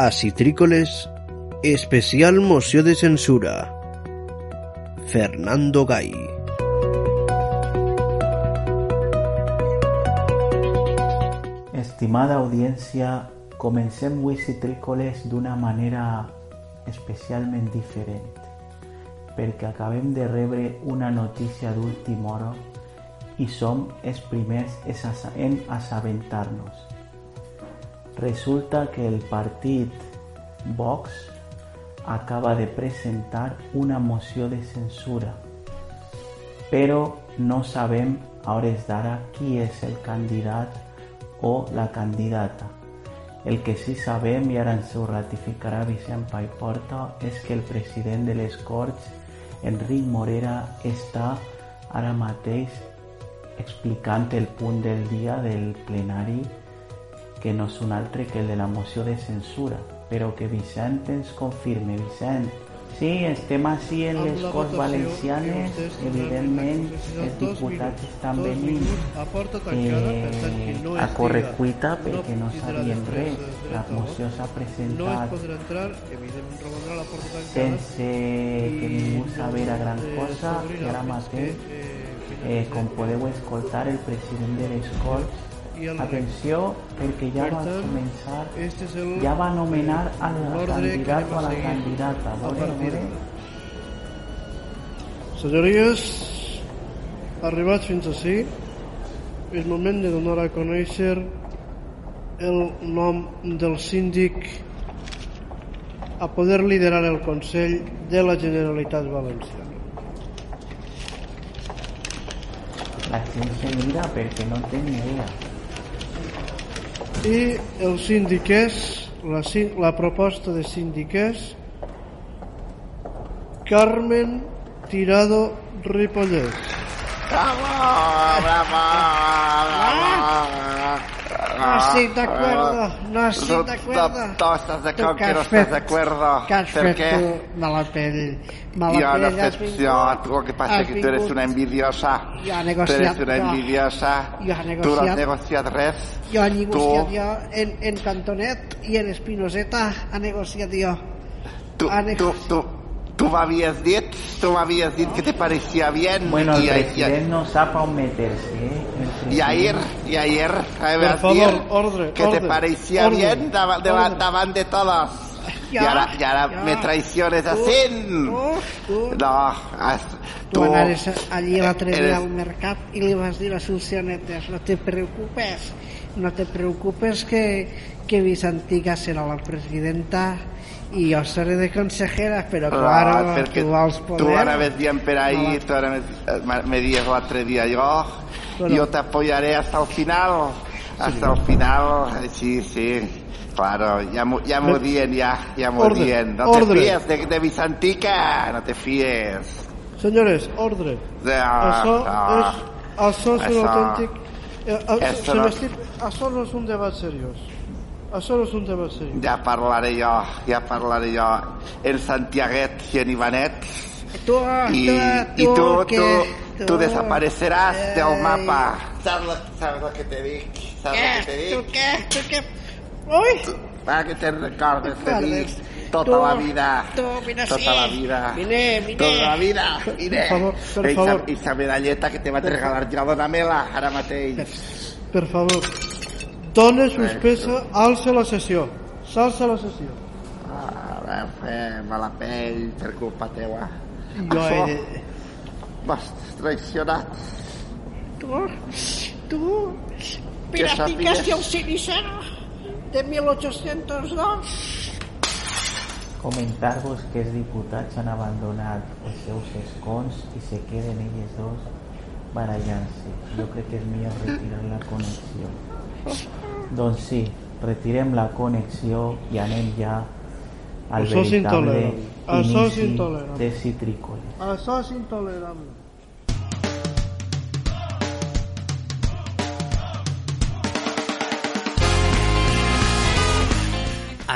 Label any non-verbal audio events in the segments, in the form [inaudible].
A Citrícoles, especial moció de censura. Fernando Gay. Estimada audiència, comencem avui Citrícoles d'una manera especialment diferent, perquè acabem de rebre una notícia d'última hora i som els en assabentar-nos. Resulta que el partit Vox acaba de presentar una moció de censura, però no sabem a hores d'ara qui és el candidat o la candidata. El que sí sabem, i ara ens ho ratificarà Vicent Paiporta, és que el president de les Corts, Enric Morera, està ara mateix explicant el punt del dia del plenari que no és un altre que el de la moció de censura, però que Vicent ens confirme. Vicent, sí, estem així en les Corts Valencianes, evidentment els diputats estan venint eh, a correcuita perquè no sabien res. La moció s'ha presentat sense que ningú sabera gran cosa i ara mateix, eh, com podeu escoltar, el president de les Corts Atenció, perquè ja va començar, ja va anomenar a la candidat o a la candidata. Veure. Senyories, arribats fins ací, és moment de donar a conèixer el nom del síndic a poder liderar el Consell de la Generalitat Valenciana. La gent se mira perquè no té ni idea. I el síndic és, la, la proposta de síndic és Carmen Tirado Ripollès. No estic d'acuerdo, no estic d'acuerdo. No estás de Tu acuerdo, què que no has estás fet? de acuerdo. Què has ¿Por fet qué? tu? Mala pell. Mala Yo pell, no has excepción. vingut- Tú lo que pasa has es que tú eres vingut- una envidiosa. Jo he Tú negociat, eres una jo. envidiosa. Jo he Tú no has negociat. negociado res. Jo he negociat Tu- jo en, en Cantonet i en Espinoseta he negociat jo. Tú, Ha tú, tú, me habías dicho, tú me habías dicho que te parecía bien. Bueno, el y, president no sap on meterse, eh? Y, y ayer, y ayer, Por favor, ordre, que te parecía ordre, bien dava- de todos. [laughs] y Ya, ahora, y ahora ya. me traiciones así. No, has- Tu tú anaves allí l'altre dia eres- al mercat i li vas dir a Solcionetes no te preocupes, no te preocupes que, que Vicentica serà la presidenta i jo seré de consejera, però No, claro, perquè tu vols poder... tu ara ves dient per ahí, No, tu ara me, me dies l'altre dia jo, Bueno. yo te apoyaré hasta el final, hasta el final, sí, sí, claro, ya ja m'ho dient, ja, ja m'ho dient, no ordre. te fies de, de Vicentica, no te fies. Senyores, ordre. De, això no. és, això és un Això- autèntic... Eh, eh, se no- Això no és un debat seriós. Això no és un debat seriós. Ja parlaré jo, ja parlaré jo, en Santiaguet i en Ivanet, Tu, y, tu, y tú, que- tú, tú desaparecerás del Ei. mapa. ¿Sabes lo, sabes lo que te digo? ¿Sabes lo que te Què? Tu què? Tu què? Ui! Para que te recordes, te dic, tota Tu, la vida. tu, vine tota així. la vida. Vine, vine. Tota la vida, vine. Per favor, per Esa- favor. Esa medalleta que te vaig regalar jo, dona-me-la, ara mateix. Per favor. Dona suspesa, alça la sessió. S'alça la sessió. Ah, fer mala pell per culpa teua. Jo Això he de... M'has traicionat. Tu, tu, piraticaste el cenicero de 1802. Comentar-vos que els diputats han abandonat els seus escons i se queden ells dos barallant-se. Jo crec que és millor retirar la connexió. Doncs sí, retirem la connexió i anem ja al Això veritable intolerable. Això és inici intolerable. de Citrícoles. Això és intolerable.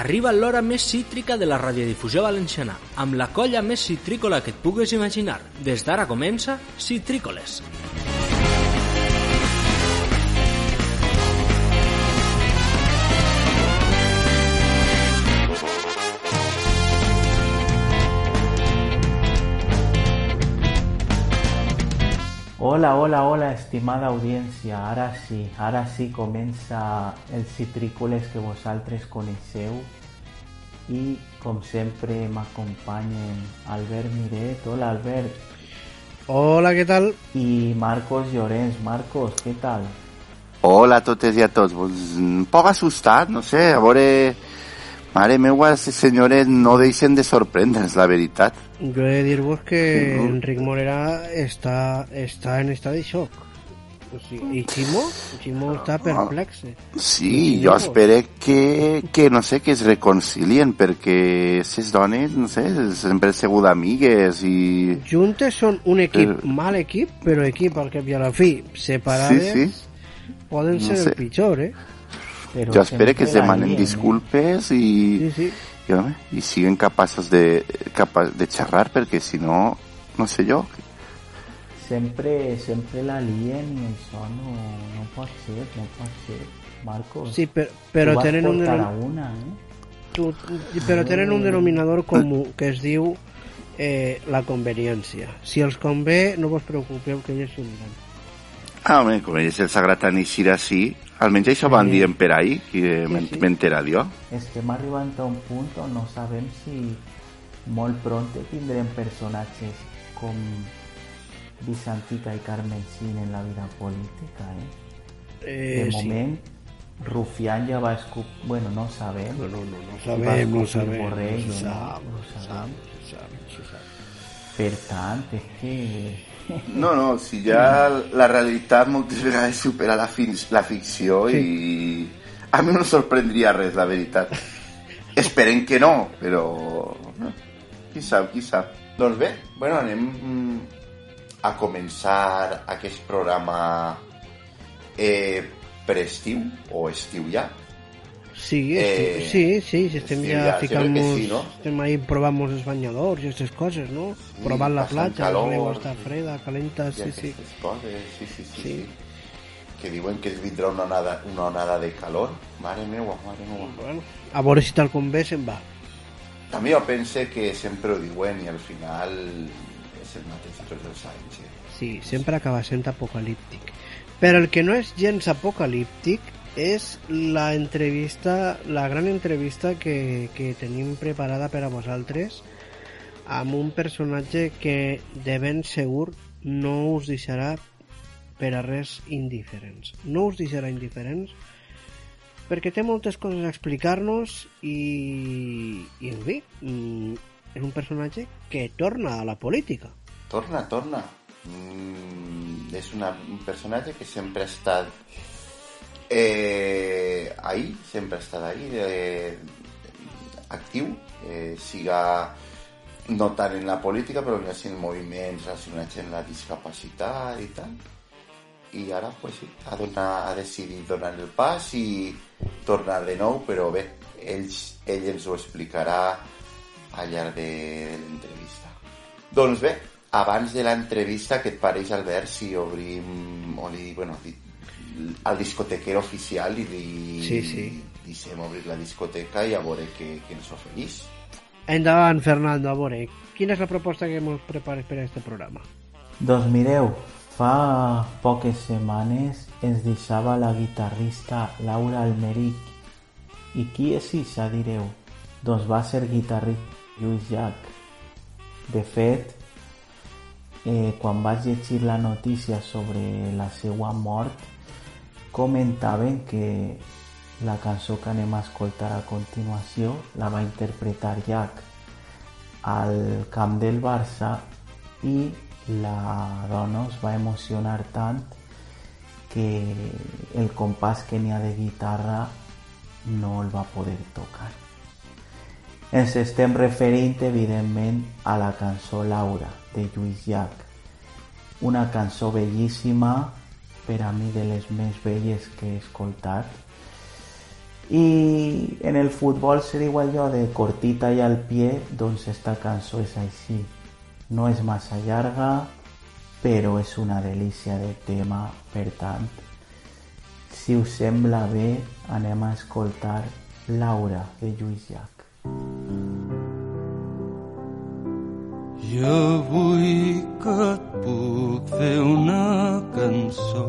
Arriba l'hora més cítrica de la radiodifusió valenciana, amb la colla més citrícola que et pugues imaginar. Des d'ara comença Citrícoles. Hola, hola, hola, estimada audiència. Ara sí, ara sí comença els citrícoles que vosaltres coneixeu i, com sempre, m'acompanyen Albert Miret. Hola, Albert. Hola, què tal? I Marcos Llorenç. Marcos, què tal? Hola a totes i a tots. Pues, un poc assustat, no sé, a veure... Mare meva, els senyores no deixen de sorprendre'ns, la veritat. Jo he de dir-vos que Mhm. Enric Morera està, està en estat de xoc. O sigui, I Ximo, Ximo està perplexe. Sí, jo espero que, que, no sé, que es reconcilien, perquè aquestes dones, no sé, sempre han sigut amigues i... Juntes són un equip, Eh. mal equip, però equip al cap i a la fi. Separades Sí, sí. poden No ser sé. el pitjor, eh? Jo espero que demanen lien, eh? disculpes i, Sí, sí. i siguen capaços de, capa, de xerrar, perquè si no, no sé jo, Sempre, sempre la lien i això no, no pot ser, no pot ser. Marcos, Sí, tu vas tenen un una, eh? tu, però tenen un denominador comú que es diu eh, la conveniència. Si els convé, no vos preocupeu que ells s'ho diran. Ah, home, com ells els agrada eixir així, Almenys això van dir en que sí, m'entera sí. jo. Estem un punt on no sabem si molt pront tindrem personatges com Bizantica i Carmen Sin en la vida política, eh? de moment. Rufián ja va escup... Bueno, no sabem. No, no, no, no no tant, és que... No, no, si ja la realitat moltes [laughs] vegades supera la, fi la ficció Sí. i a mi no sorprendria res, la veritat. Esperem que no, però... Qui sap, qui sap. Doncs bé, bueno, anem mm, a començar aquest programa eh, per-estiu, o estiu ja. Sí, Eh, sí, sí, si estem sí, ja ja, ficant-nos... sí, no? Estem ahí probant els banyadors i aquestes coses, no? Provant la platja, calor, l'aigua està freda, calenta, sí, sí. coses, sí, sí, sí, Sí. sí. Que diuen que vindrà una onada, una onada de calor. Mare meua, mare meua. Bueno, a veure si tal com ve se'n va. També jo pense que sempre ho diuen i al final és el mateix tots els anys. Eh? Sí, sempre acaba sent apocalíptic. Però el que no és gens apocalíptic és la entrevista, la gran entrevista que, que tenim preparada per a vosaltres amb un personatge que de ben segur no us deixarà per a res indiferents. No us deixarà indiferents perquè té moltes coses a explicar-nos i, i en fi, mm, és un personatge que torna a la política. Torna, torna. Mm, és una, un personatge que sempre ha estat eh, ahí, sempre ha estat ahí, eh, actiu, eh, siga no tant en la política, però ja en moviments relacionats amb la discapacitat i tal. I ara, pues sí, ha, donat, ha decidit donar el pas i tornar de nou, però bé, ells, ell ens ho explicarà al llarg de l'entrevista. Doncs bé, abans de l'entrevista, què et pareix, Albert, si obrim, o li, bueno, al discotequero oficial i li Sí, sí. deixem obrir la discoteca i a veure què, què ens ofereix. Endavant, Fernando, a veure, quina és la proposta que ens prepares per a aquest programa? Doncs mireu, fa poques setmanes ens deixava la guitarrista Laura Almeric. I qui és ixa, direu? Doncs va ser guitarrista Lluís Llach. De fet, eh, quan vaig llegir la notícia sobre la seva mort, comentaven que la cançó que anem a escoltar a continuació la va interpretar Llach al camp del Barça i la dona es va emocionar tant que el compàs que n'hi ha de guitarra no el va poder tocar. Ens estem referint, evidentment, a la cançó Laura, de Lluís Llach. Una cançó bellíssima, per a mi de les més belles que he escoltat. I en el futbol se diu allò de cortita i al pie, doncs esta cançó és així. No és massa llarga, però és una delícia de tema, per tant, si us sembla bé, anem a escoltar Laura de Lluís Llach. I avui que et puc fer una cançó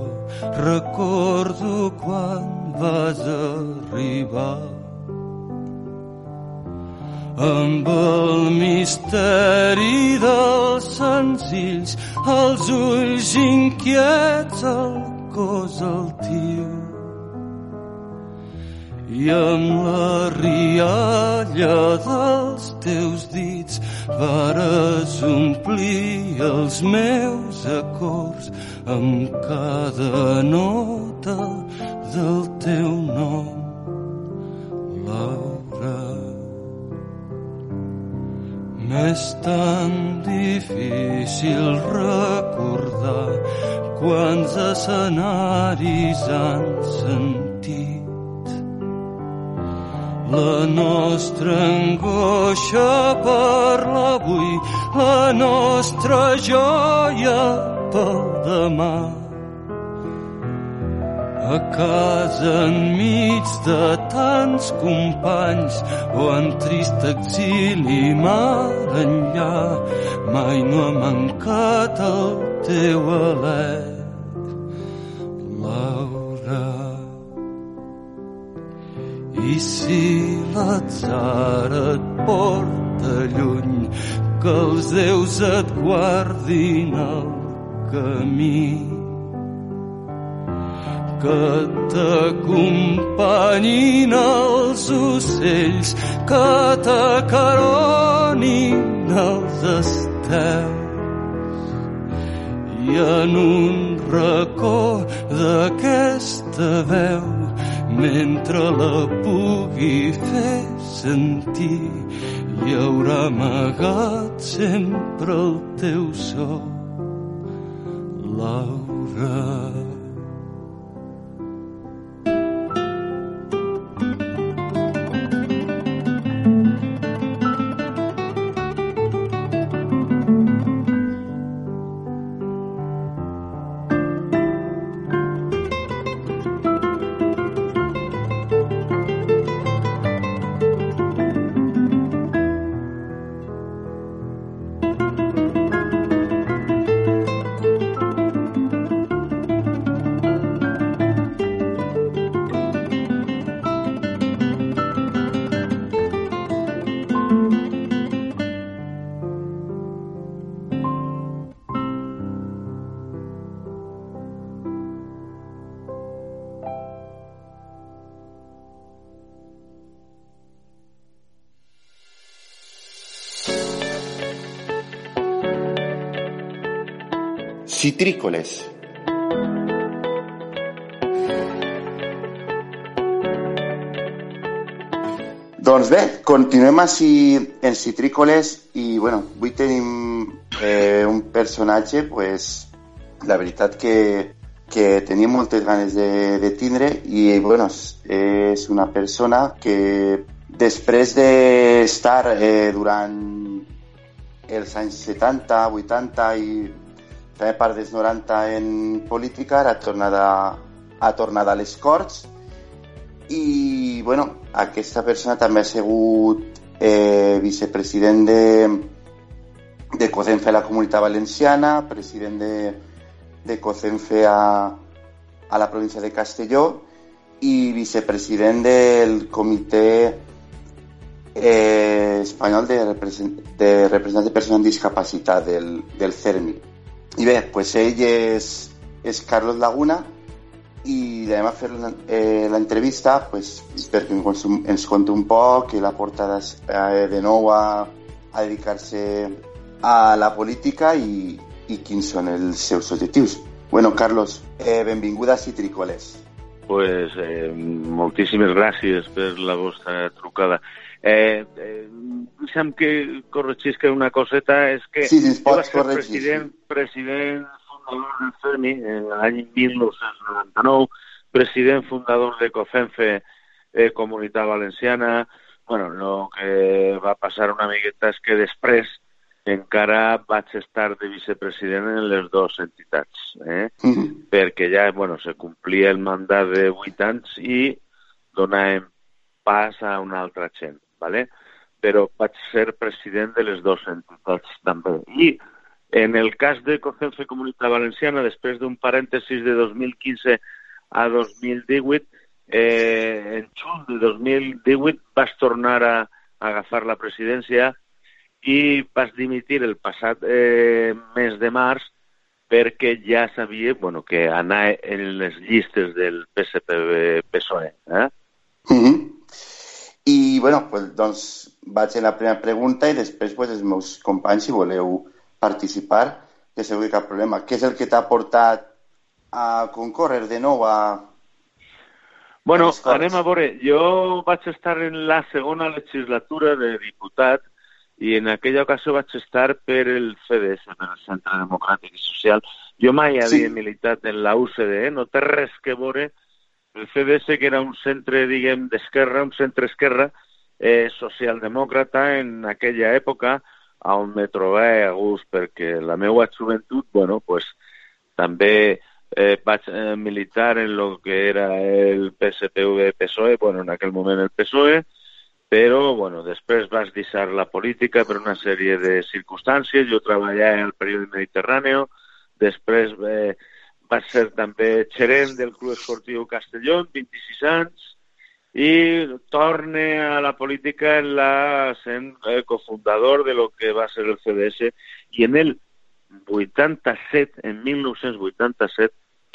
recordo quan vas arribar amb el misteri dels senzills, els ulls inquiets, el cos altiu. I amb la rialla dels teus dits vares omplir els meus acords amb cada nota del teu nom, Laura. M'és tan difícil recordar quants escenaris han sentit. La nostra angoixa per l'avui, la nostra joia pel demà. A casa enmig de tants companys o en trist exili mar enllà, mai no ha mancat el teu alè, I si l'atzar et porta lluny, que els déus et guardin el camí que t'acompanyin els ocells, que t'acaronin els estels. I en un racó d'aquesta veu, mentre la pugui fer sentir, hi haurà amagat sempre el teu so, Laura. Citrícoles. Doncs bé, continuem en Citrícoles i, bueno, avui tenim eh, un personatge, pues, la veritat que, que tenia moltes ganes de, de tindre i, bueno, és una persona que després d'estar eh, durant els anys 70, 80 i també part dels 90 en política, ara ha tornat a, ha tornat a les Corts i bueno, aquesta persona també ha sigut eh, vicepresident de, de COCENFE a la Comunitat Valenciana, president de, de COCENFE a, a la província de Castelló i vicepresident del Comitè eh, Espanyol de, represent, de Representants de Persones amb Discapacitat del, del CERMI. I bé, pues ell és, és Carlos Laguna i anem a fer eh, l'entrevista pues, perquè ens, conti un poc que l'ha portat eh, de nou a, a dedicar-se a la política i, i quins són els seus. Bueno, Carlos, eh, benvinguda a Citricoles. Pues, eh, moltíssimes gràcies per la vostra trucada. Eh, eh, deixa'm que corregisca una coseta, és que sí, sí, vaig ser corregir, president, sí. president fundador del CERMI en l'any 1999, president fundador de COFENFE eh, Comunitat Valenciana. Bueno, el que va passar una miqueta és que després encara vaig estar de vicepresident en les dues entitats, eh? Mm -hmm. perquè ja bueno, se complia el mandat de 8 anys i donàvem pas a una altra gent. ¿Vale? però vaig ser president de les dues entitats també. I en el cas de Cocenfe Comunitat Valenciana, després d'un parèntesis de 2015 a 2018, eh, en juny de 2018 vas tornar a, a agafar la presidència i vas dimitir el passat eh, mes de març perquè ja sabia bueno, que anar en les llistes del PSP-PSOE. Eh? Mm -hmm. I, bueno, pues, doncs vaig a la primera pregunta i després pues, els meus companys, si voleu participar, que segur que cap problema. Què és el que t'ha portat a concórrer de nou a... Bueno, anem a veure. Jo vaig estar en la segona legislatura de diputat i en aquella ocasió vaig estar per el CDS, per el Centre Democràtic i Social. Jo mai havia sí. militat en la UCD, no té res que veure el CDS, que era un centre, diguem, d'esquerra, un centre esquerra, eh, socialdemòcrata en aquella època, on me trobava a gust, perquè la meva joventut, bueno, pues, també eh, vaig eh, militar en lo que era el PSPV-PSOE, bueno, en aquell moment el PSOE, però bueno, després vas deixar la política per una sèrie de circumstàncies. Jo treballava al període mediterrani, després eh, vaig ser també gerent del Club Esportiu Castelló, 26 anys, i torne a la política en la, sent eh, cofundador de lo que va ser el CDS, i en el 87, en 1987,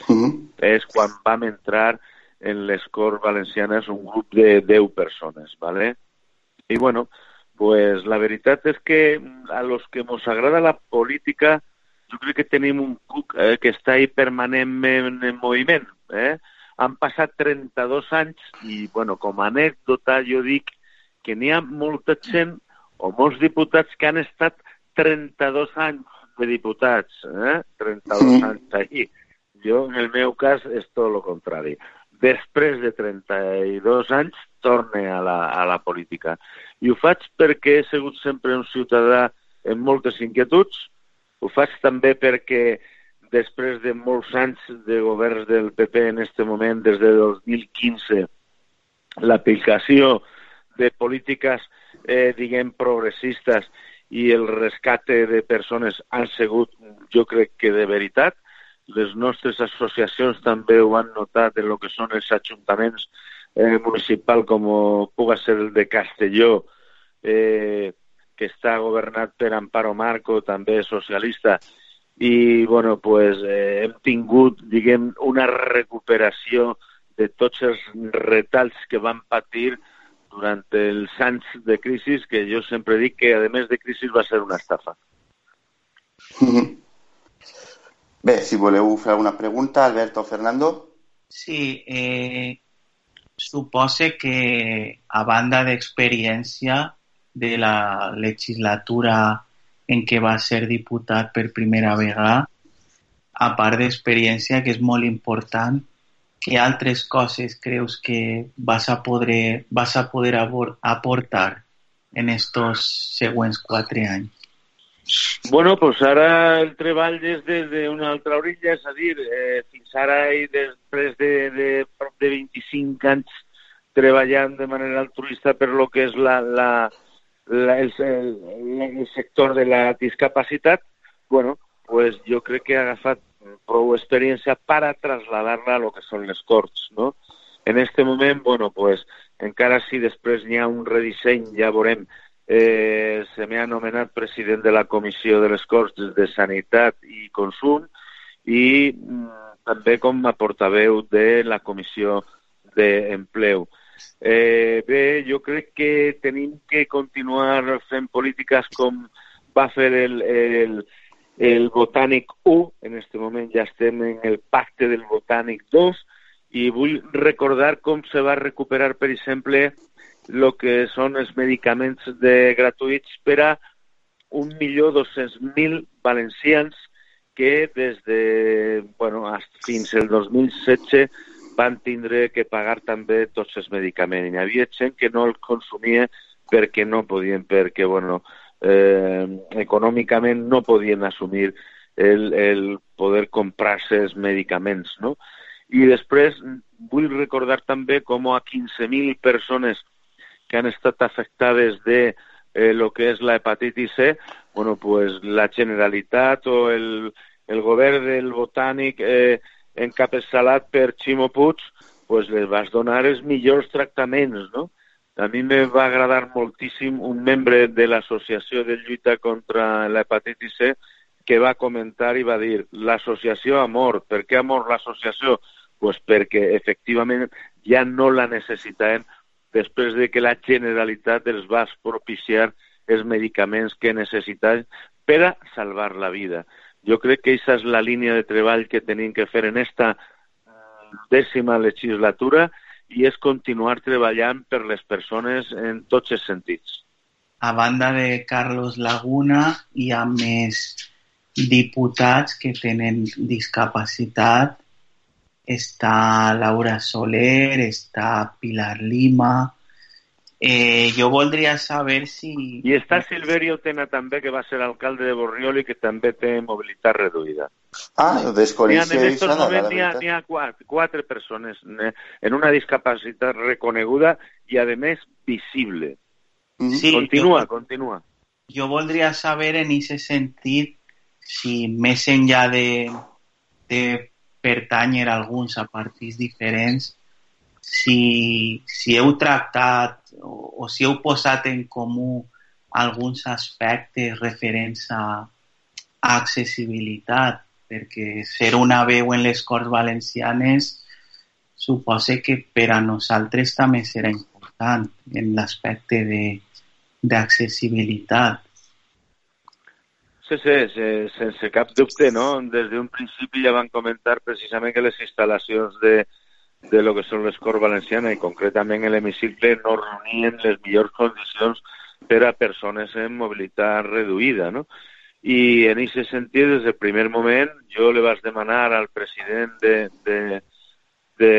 uh -huh. és quan vam entrar en les Corts Valencianes un grup de 10 persones, ¿vale? Y bueno, pues la veritat és que a los que ens agrada la política jo crec que tenim un cuc eh, que està ahí permanentment en moviment. Eh? Han passat 32 anys i, bueno, com a anècdota jo dic que n'hi ha molta gent o molts diputats que han estat 32 anys de diputats, eh? 32 mm. anys ahí. Jo, en el meu cas, és tot el contrari després de 32 anys torne a la, a la política. I ho faig perquè he sigut sempre un ciutadà amb moltes inquietuds, ho faig també perquè després de molts anys de governs del PP en aquest moment, des de 2015, l'aplicació de polítiques, eh, diguem, progressistes i el rescate de persones han sigut, jo crec que de veritat, les nostres associacions també ho han notat en el que són els ajuntaments eh, municipal com puga ser el de Castelló, eh, que està governat per Amparo Marco, també socialista, i bueno, pues, eh, hem tingut diguem, una recuperació de tots els retalls que van patir durant els anys de crisi, que jo sempre dic que, a més de crisi, va ser una estafa. Mm -hmm. Bé, si voleu fer alguna pregunta, Alberto Fernando. Sí, eh, supose que a banda d'experiència de la legislatura en què va ser diputat per primera vegada, a part d'experiència, que és molt important, que altres coses creus que vas a poder, vas a poder aportar en estos següents quatre anys? Bueno, pues ara el treball és des d'una altra orilla, és a dir, eh, fins ara i després de, de prop de 25 anys treballant de manera altruista per lo que és la, la, la, el, el, el sector de la discapacitat, bueno, pues jo crec que ha agafat prou experiència per a trasladar-la a lo que són les Corts, no? En este moment, bueno, pues, encara si després n'hi ha un redisseny, ja veurem eh, se m'ha anomenat president de la Comissió de les Corts de Sanitat i Consum i mm, també com a portaveu de la Comissió d'Empleu. Eh, bé, jo crec que tenim que continuar fent polítiques com va fer el, el, el Botànic 1, en aquest moment ja estem en el pacte del Botànic 2, i vull recordar com se va recuperar, per exemple, el que són els medicaments de gratuïts per a 1.200.000 valencians que des de, bueno, fins al 2016 van tindre que pagar també tots els medicaments. Hi havia gent que no els consumia perquè no podien, perquè, bueno, eh, econòmicament no podien assumir el, el poder comprar-se els medicaments, no? I després vull recordar també com a 15.000 persones que han estat afectades de eh, lo que és la hepatitis C, bueno, pues la Generalitat o el, el govern del Botànic eh, encapçalat per Ximo Puig, pues les vas donar els millors tractaments, no? A mi me va agradar moltíssim un membre de l'Associació de Lluita contra l'Hepatitis C que va comentar i va dir l'associació ha mort. Per què ha mort l'associació? Pues perquè efectivament ja no la necessitaven després de que la Generalitat els va propiciar els medicaments que necessitaven per a salvar la vida. Jo crec que aquesta és la línia de treball que tenim que fer en esta dècima legislatura i és continuar treballant per les persones en tots els sentits. A banda de Carlos Laguna, hi ha més diputats que tenen discapacitat. Està Laura Soler, està Pilar Lima, Eh, jo voldria saber si... I està Silverio Tena també, que va ser alcalde de Borriol i que també té mobilitat reduïda. Ah, ho desconeixia. En aquests moments n'hi ha, hi ha quatre, quatre persones en una discapacitat reconeguda i, a més, visible. -hmm. Sí, continua, jo, continua. Jo voldria saber en aquest sentit si més enllà de, de pertanyer a alguns a partits diferents, si, si heu tractat o, o si heu posat en comú alguns aspectes referents a, accessibilitat, perquè ser una veu en les Corts Valencianes suposa que per a nosaltres també serà important en l'aspecte d'accessibilitat. Sí, sí, sí, sense cap dubte, no? Des d'un principi ja van comentar precisament que les instal·lacions de, de lo que són les Corts Valencianes i concretament l'hemicicle no reunien les millors condicions per a persones en mobilitat reduïda, no? I en aquest sentit, des del primer moment, jo le vaig demanar al president de, de, de,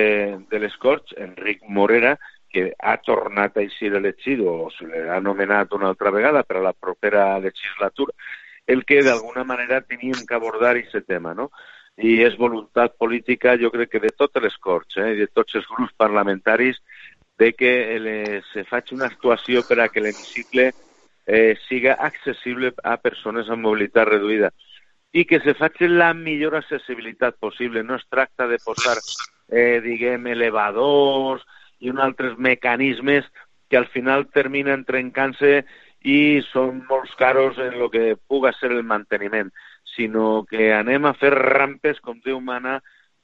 de les Corts, Enric Morera, que ha tornat a eixir elegit o se l'ha nomenat una altra vegada per a la propera legislatura, el que d'alguna manera teníem que abordar aquest tema, no? I és voluntat política, jo crec que de totes les Corts eh, i de tots els grups parlamentaris, de que les, se faci una actuació per a que l'hemicicle eh, siga accessible a persones amb mobilitat reduïda i que se faci la millor accessibilitat possible. No es tracta de posar, eh, diguem, elevadors i uns altres mecanismes que al final terminen trencant-se i són molt caros en el que puga ser el manteniment sinó que anem a fer rampes, com Déu mana,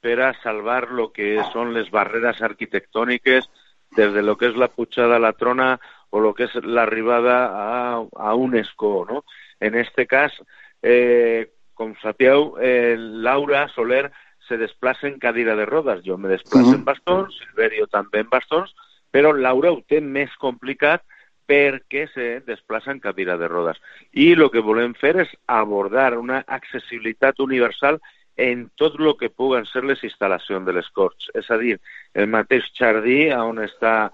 per a salvar el que són les barreres arquitectòniques des de lo que és la pujada a la trona o lo que és l'arribada a, a un escó, no? En este cas, eh, com sapeu, eh, Laura Soler se desplaça en cadira de rodes. Jo me desplaço en bastons, Silverio també en bastons, però Laura ho té més complicat perquè se desplaça en cadira de rodes. I el que volem fer és abordar una accessibilitat universal en tot el que puguen ser les instal·lacions de les Corts. És a dir, el mateix jardí on està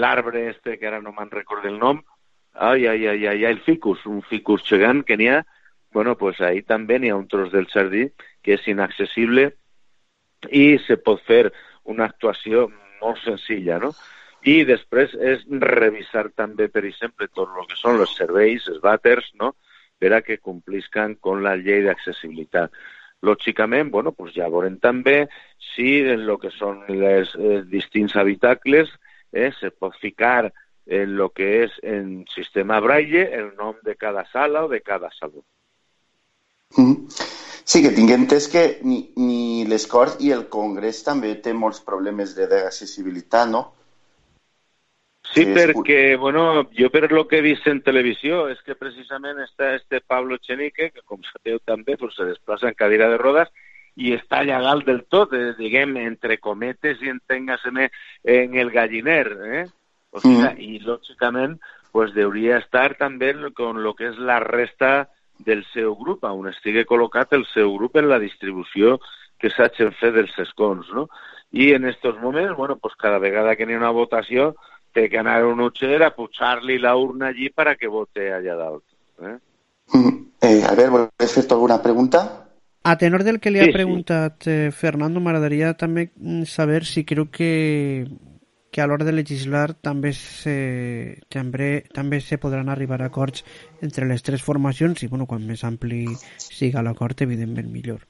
l'arbre este, que ara no me'n recordo el nom, ai, ai, ai, ai, el ficus, un ficus gegant que n'hi ha, bueno, pues ahí també n'hi ha un tros del jardí que és inaccessible i se pot fer una actuació molt senzilla, no? I després és revisar també, per exemple, tot el que són els serveis, els vàters, no? per a que compliscan con la llei d'accessibilitat. Lògicament, bueno, pues ja veurem també si en el que són els, els distints habitacles eh, se pot ficar en el que és en sistema braille el nom de cada sala o de cada saló. Mm. Sí, que tinc entès que ni, ni les Corts i el Congrés també té molts problemes d'accessibilitat, no? Sí, perquè, bueno, jo per lo que he vist en televisió és que precisament està este Pablo Chenique, que com sabeu també pues, se desplaça en cadira de rodes i està llegal del tot, eh, diguem, entre cometes i enténgaseme en el galliner, eh? O sigui, mm. i lògicament pues, deuria estar també con lo que és la resta del seu grup, on estigui col·locat el seu grup en la distribució que s'hagin fet dels escons, no? I en aquests moments, bueno, pues cada vegada que n'hi ha una votació, té que anar a un utxer a pujar-li la urna allí para que vote allà dalt. Eh? Mm, eh, a veure, vols fer alguna pregunta? A tenor del que li ha sí, preguntat sí. eh, Fernando, m'agradaria també mm, saber si creu que que a l'hora de legislar també se, també, també se podran arribar a acords entre les tres formacions i bueno, quan més ampli siga l'acord, evidentment millor.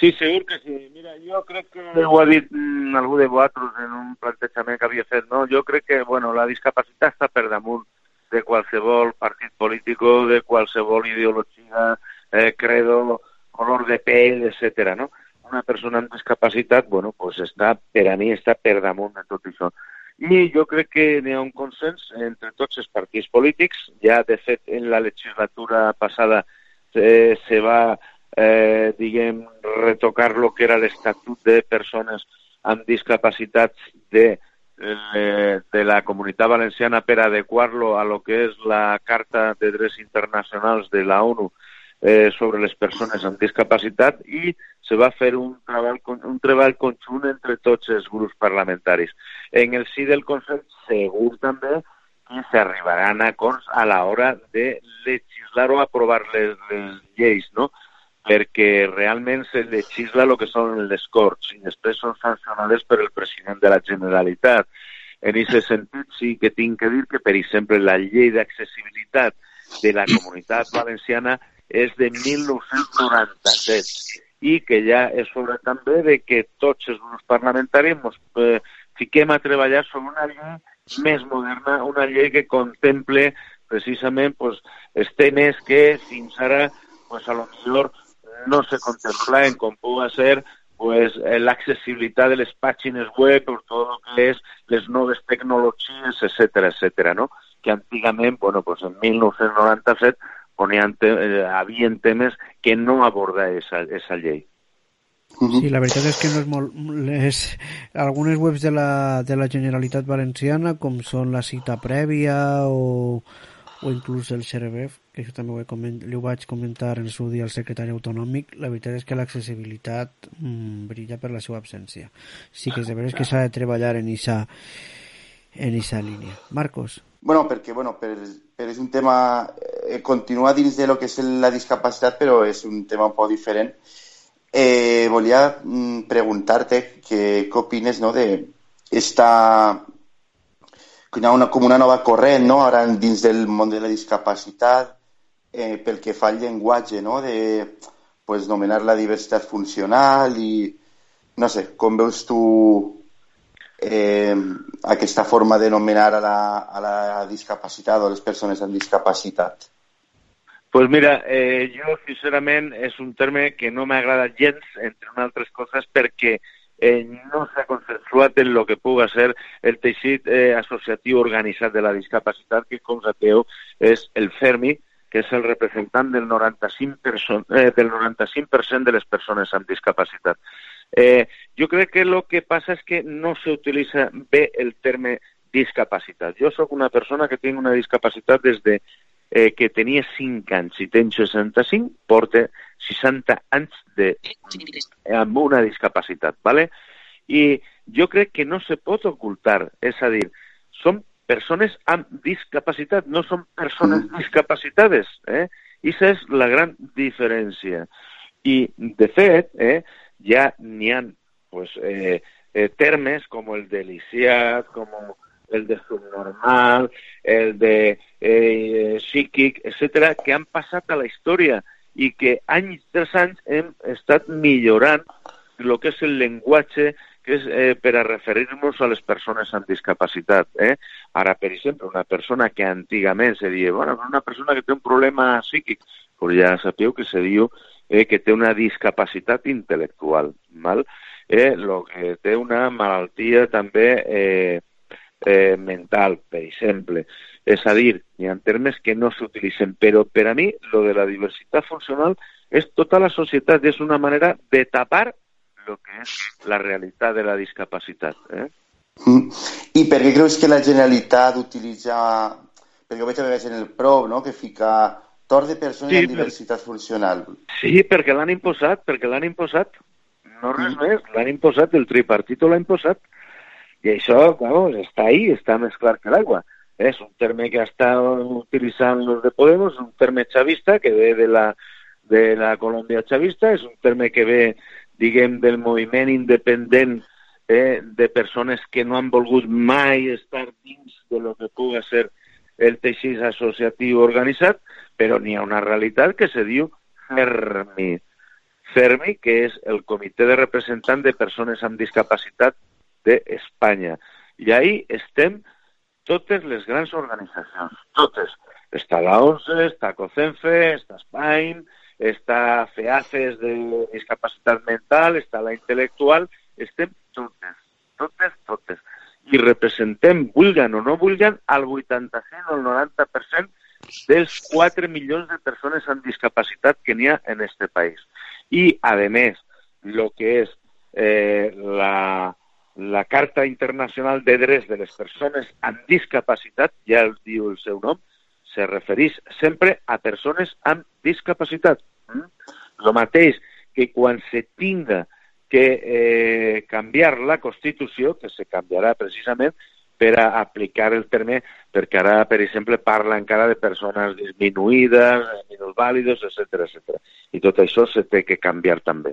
Sí, segur que sí. Mira, jo crec que ho ha dit mm, algú de vosaltres en un plantejament que havia fet, no? Jo crec que, bueno, la discapacitat està per damunt de qualsevol partit polític, de qualsevol ideologia, eh, credo, color de pell, etc. no? Una persona amb discapacitat, bueno, pues està, per a mi, està per damunt de tot això. I jo crec que hi ha un consens entre tots els partits polítics. Ja, de fet, en la legislatura passada eh, se va eh, diguem, retocar lo que era l'Estatut de Persones amb Discapacitats de, eh, de la Comunitat Valenciana per adequar-lo a lo que és la Carta de Drets Internacionals de la ONU eh, sobre les persones amb discapacitat i se va fer un treball, un treball conjunt entre tots els grups parlamentaris. En el si del Consell segur també que s'arribaran a acords a l'hora de legislar o aprovar les, les lleis, no? Perquè realment se legisla el que són les Corts i després són sancionades per el president de la Generalitat. En aquest sentit, sí que tinc que dir que, per exemple, la llei d'accessibilitat de la comunitat valenciana és de 1997 i que ja és sobre també de que tots els grups parlamentaris ens eh, fiquem a treballar sobre una llei més moderna, una llei que contemple precisament pues, els temes que fins ara pues, a lo millor no se en com puga ser pues, eh, l'accessibilitat de les pàgines web per tot el que és les noves tecnologies, etc etc. no? que antigament, bueno, pues en 1997 ponien te eh, havien temes que no aborda esa, esa llei. Sí, la veritat és que no és molt... Les, algunes webs de la, de la Generalitat Valenciana, com són la cita prèvia o, o inclús el CERVEF, que això també ho, coment, li ho vaig comentar en el seu dia al secretari autonòmic, la veritat és que l'accessibilitat mmm, brilla per la seva absència. Sí que és de veres que s'ha de treballar en aquesta en esa línia. Marcos. Bueno, perquè bueno, per, per és un tema... Eh, continua dins de lo que és la discapacitat, però és un tema un poc diferent. Eh, volia mm, preguntar-te què, què opines no, de esta ha una, com una nova corrent no? ara dins del món de la discapacitat eh, pel que fa al llenguatge, no? de pues, nomenar la diversitat funcional i no sé, com veus tu eh, aquesta forma de nomenar a la, a la discapacitat o a les persones amb discapacitat? Pues mira, eh, jo sincerament és un terme que no m'agrada gens, entre altres coses, perquè eh, no s'ha consensuat en el que puga ser el teixit eh, associatiu de la discapacitat, que com sabeu és el FERMI, que és el representant del 95%, eh, del 95 de les persones amb discapacitat. Eh, jo que el que passa és que no s'utilitza bé el terme discapacitat. Jo sóc una persona que tinc una discapacitat des de eh, que tenia 5 anys i tenc 65, porta 60 anys de, amb una discapacitat, ¿vale? I jo crec que no se pot ocultar, és a dir, són persones amb discapacitat, no són persones mm. discapacitades, eh? I és la gran diferència. I, de fet, eh, ja n'hi ha pues, eh, eh, termes com el de lisiat, com el de subnormal, el de eh, psíquic, etc., que han passat a la història i que any tras any hem estat millorant el que és el llenguatge que és eh, per a referir-nos a les persones amb discapacitat. Eh? Ara, per exemple, una persona que antigament se diu, bueno, una persona que té un problema psíquic, però ja sapeu que se diu eh, que té una discapacitat intel·lectual, mal? Eh, lo que té una malaltia també eh, eh, mental, per exemple. És a dir, hi ha termes que no s'utilitzen, però per a mi lo de la diversitat funcional és tota la societat, és una manera de tapar el que és la realitat de la discapacitat. Eh? Mm. I per què creus que la Generalitat utilitza, perquè ho veig a vegades en el PROV, no? que fica tor de persones sí, amb diversitat per... funcional. Sí, perquè l'han imposat, perquè l'han imposat. No res mm. més, l'han imposat, el tripartito l'ha imposat. I això, vamos, està ahí, està més clar que l'aigua. És un terme que està utilitzant los de Podemos, un terme xavista que ve de la, de la Colòmbia xavista, és un terme que ve, diguem, del moviment independent eh, de persones que no han volgut mai estar dins de lo que pugui ser el teixit associatiu organitzat, però n'hi ha una realitat que se diu CERMI. CERMI, que és el Comitè de Representants de Persones amb Discapacitat d'Espanya. I ahí estem totes les grans organitzacions, totes. Està la ONCE, està COCENFE, està SPAIN, està FEACES de discapacitat mental, està la intel·lectual, estem totes, totes, totes. I representem, vulguen o no vulguen, al 85 o el 90% dels 4 milions de persones amb discapacitat que n'hi ha en este país. I, a més, el que és eh, la, la Carta Internacional de Drets de les Persones amb Discapacitat, ja el diu el seu nom, se refereix sempre a persones amb discapacitat. Mm? Mateix que quan se tinga que eh, canviar la Constitució, que se canviarà precisament per a aplicar el terme, perquè ara, per exemple, parla encara de persones disminuïdes, minusvàlides, etc etc. I tot això se té que canviar també.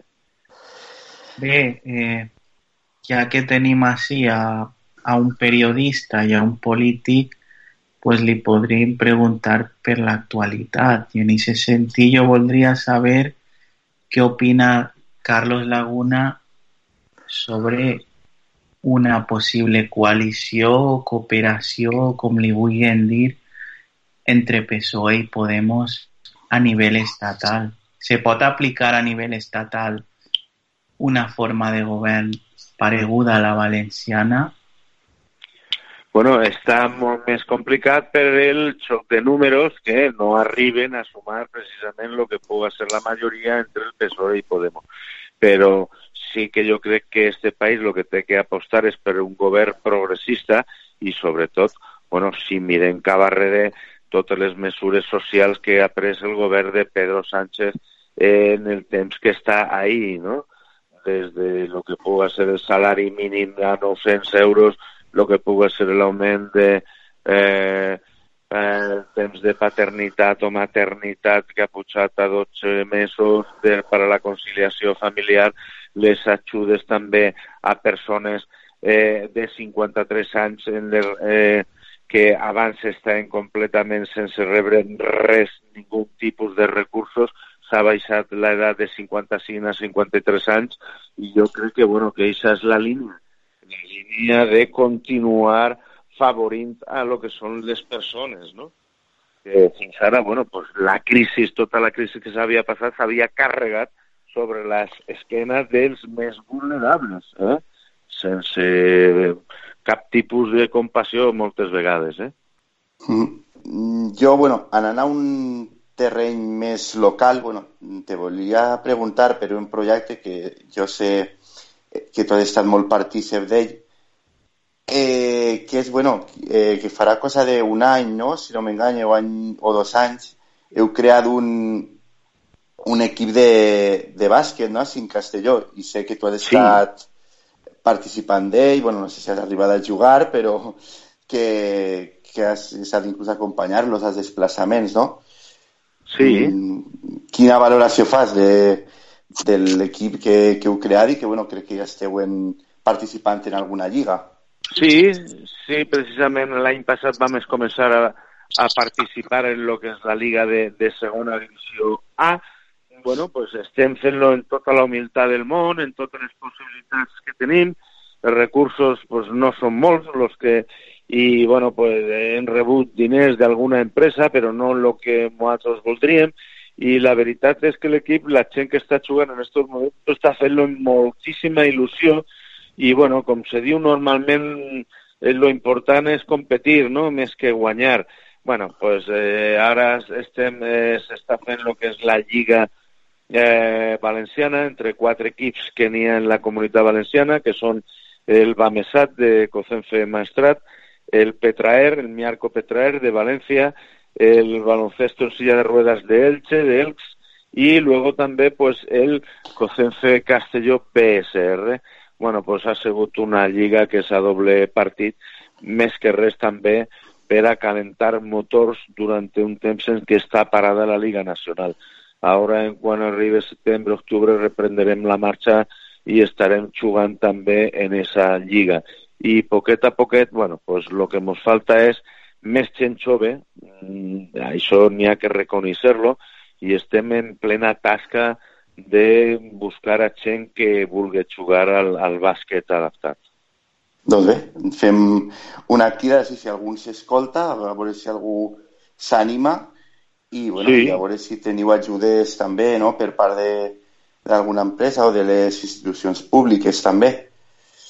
Bé, eh, ja que tenim a un periodista i a un polític, pues li podríem preguntar per l'actualitat. I en aquest sentit jo voldria saber què opina Carlos Laguna sobre una possible coalició o cooperació, com li vulguin dir, entre PSOE i Podemos a nivell estatal. Se pot aplicar a nivell estatal una forma de govern pareguda a la valenciana? Bueno, està molt més complicat per el xoc de números que no arriben a sumar precisament el que pugui ser la majoria entre el PSOE i Podemos però sí que jo crec que este país el que té que apostar és per un govern progressista i sobretot, bueno, si mirem cap darrere totes les mesures socials que ha pres el govern de Pedro Sánchez en el temps que està ahí, no? Des de lo que pugui ser el salari mínim a 900 euros, lo que pugui ser l'augment de eh, eh, temps de paternitat o maternitat que ha pujat a 12 mesos de, per a la conciliació familiar, les ajudes també a persones eh, de 53 anys en les, eh, que abans estaven completament sense rebre res, ningú tipus de recursos, s'ha baixat l'edat de 55 a 53 anys i jo crec que, bueno, que aquesta és la línia, la línia de continuar favorint a lo que són les persones, no? Que fins ara, bueno, pues la crisi, tota la crisi que s'havia passat s'havia carregat sobre les esquenes dels més vulnerables, eh? sense cap tipus de compassió moltes vegades. Eh? Mm. Jo, bueno, anant a un terreny més local, bueno, te volia preguntar per un projecte que jo sé que tu has estat molt partícip d'ell, eh, que és, bueno, eh, que farà cosa d'un any, no? si no m'enganyo, o, any, o dos anys, heu creat un, un equip de, de bàsquet, no?, a Castelló, i sé que tu has estat sí. participant d'ell, bueno, no sé si has arribat a jugar, però que, que has estat inclús acompanyar-los als desplaçaments, no? Sí. Mm, quina valoració fas de, de l'equip que, que heu creat i que, bueno, crec que ja esteu en, participant en alguna lliga? Sí, sí, precisament l'any passat vam començar a, a participar en lo que és la Liga de, de segona divisió A. Bueno, pues estem fent-lo en tota la humilitat del món, en totes les possibilitats que tenim. Els recursos pues, no són molts los que i bueno, pues, hem rebut diners d'alguna empresa, però no el que nosaltres voldríem i la veritat és que l'equip, la gent que està jugant en aquests moments, està fent-lo amb moltíssima il·lusió i bueno, com se diu normalment, eh, lo important és competir, no?, més que guanyar. bueno, pues eh, ara estem, eh, s'està fent el que és la Lliga eh, Valenciana entre quatre equips que n'hi ha en la comunitat valenciana, que són el Bamesat de Cocenfe Maestrat, el Petraer, el Miarco Petraer de Valencia, el baloncesto en silla de ruedas de Elche, de Elx, y luego también pues el Cocenfe Castelló PSR bueno, pues ha sigut una lliga que és a doble partit, més que res també per a calentar motors durant un temps en què està parada la Liga Nacional. Ara, en quan arribi setembre, octubre, reprenderem la marxa i estarem jugant també en esa lliga. I poquet a poquet, bueno, pues lo que ens falta és més gent jove, mm, això n'hi ha que reconèixer-lo, i estem en plena tasca de buscar a gent que vulgui jugar al, al bàsquet adaptat. Doncs bé, fem una crida si algú s'escolta, a veure si algú s'ànima i, bueno, sí. a veure si teniu ajudes també no? per part d'alguna empresa o de les institucions públiques també.